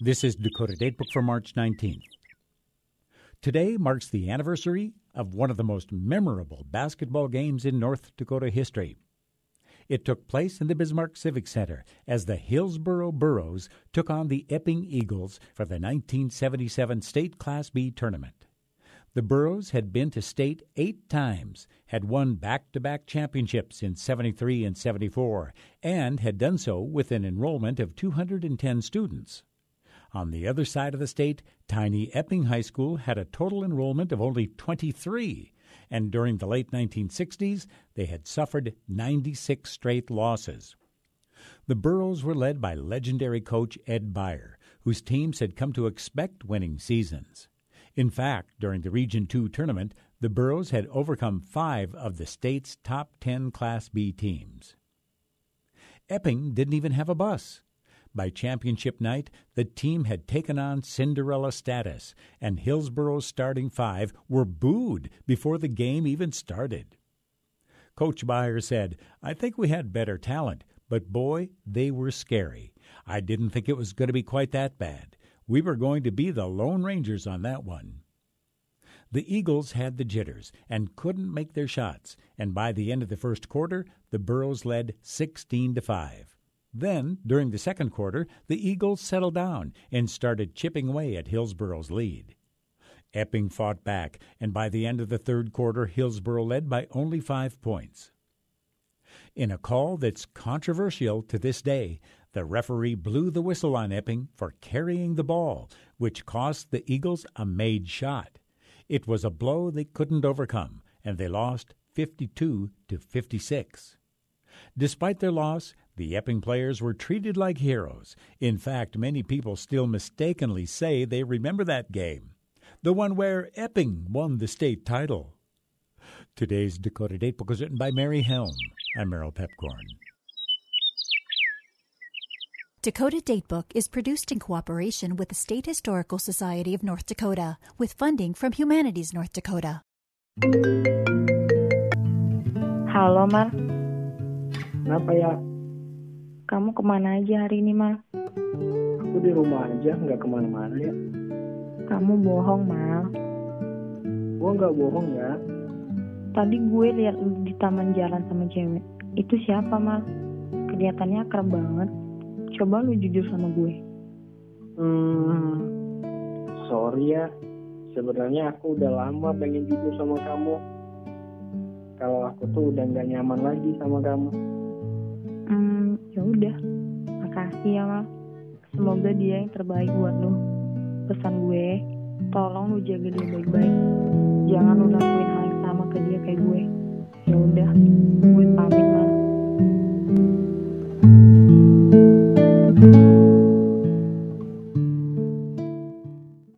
This is Dakota Datebook for March 19th. Today marks the anniversary of one of the most memorable basketball games in North Dakota history. It took place in the Bismarck Civic Center as the Hillsboro Burros took on the Epping Eagles for the 1977 State Class B tournament. The Burros had been to state eight times, had won back to back championships in 73 and 74, and had done so with an enrollment of 210 students. On the other side of the state, tiny Epping High School had a total enrollment of only 23, and during the late 1960s, they had suffered 96 straight losses. The Burros were led by legendary coach Ed Beyer, whose teams had come to expect winning seasons. In fact, during the Region 2 tournament, the Burros had overcome five of the state's top 10 Class B teams. Epping didn't even have a bus. By championship night, the team had taken on Cinderella status, and Hillsboro's starting five were booed before the game even started. Coach Beyer said, I think we had better talent, but boy, they were scary. I didn't think it was going to be quite that bad. We were going to be the Lone Rangers on that one. The Eagles had the jitters and couldn't make their shots, and by the end of the first quarter, the Burros led 16 to 5. Then, during the second quarter, the Eagles settled down and started chipping away at Hillsboro's lead. Epping fought back, and by the end of the third quarter, Hillsboro led by only five points. In a call that's controversial to this day, the referee blew the whistle on Epping for carrying the ball, which cost the Eagles a made shot. It was a blow they couldn't overcome, and they lost 52 to 56. Despite their loss, the Epping players were treated like heroes. In fact, many people still mistakenly say they remember that game, the one where Epping won the state title. Today's Dakota Datebook was written by Mary Helm. I'm Merrill Piepkorn. Dakota Datebook is produced in cooperation with the State Historical Society of North Dakota with funding from Humanities North Dakota. Halo, Mar. Kenapa ya? Kamu ke mana aja hari ini, Mal? Aku di rumah aja, nggak ke mana-mana ya. Kamu bohong, Mal. Gua nggak bohong ya. Tadi gue lihat lu di taman jalan sama cewek. Itu siapa, Mal? Kelihatannya akrab banget. Coba lu jujur sama gue. Hmm, sorry ya. Sebenarnya aku udah lama pengen jujur sama kamu. Kalau aku tuh udah nggak nyaman lagi sama kamu. Hmm, ya udah. Makasih ya, Mal. Semoga dia yang terbaik buat lu. Pesan gue, tolong lu jaga dia baik-baik.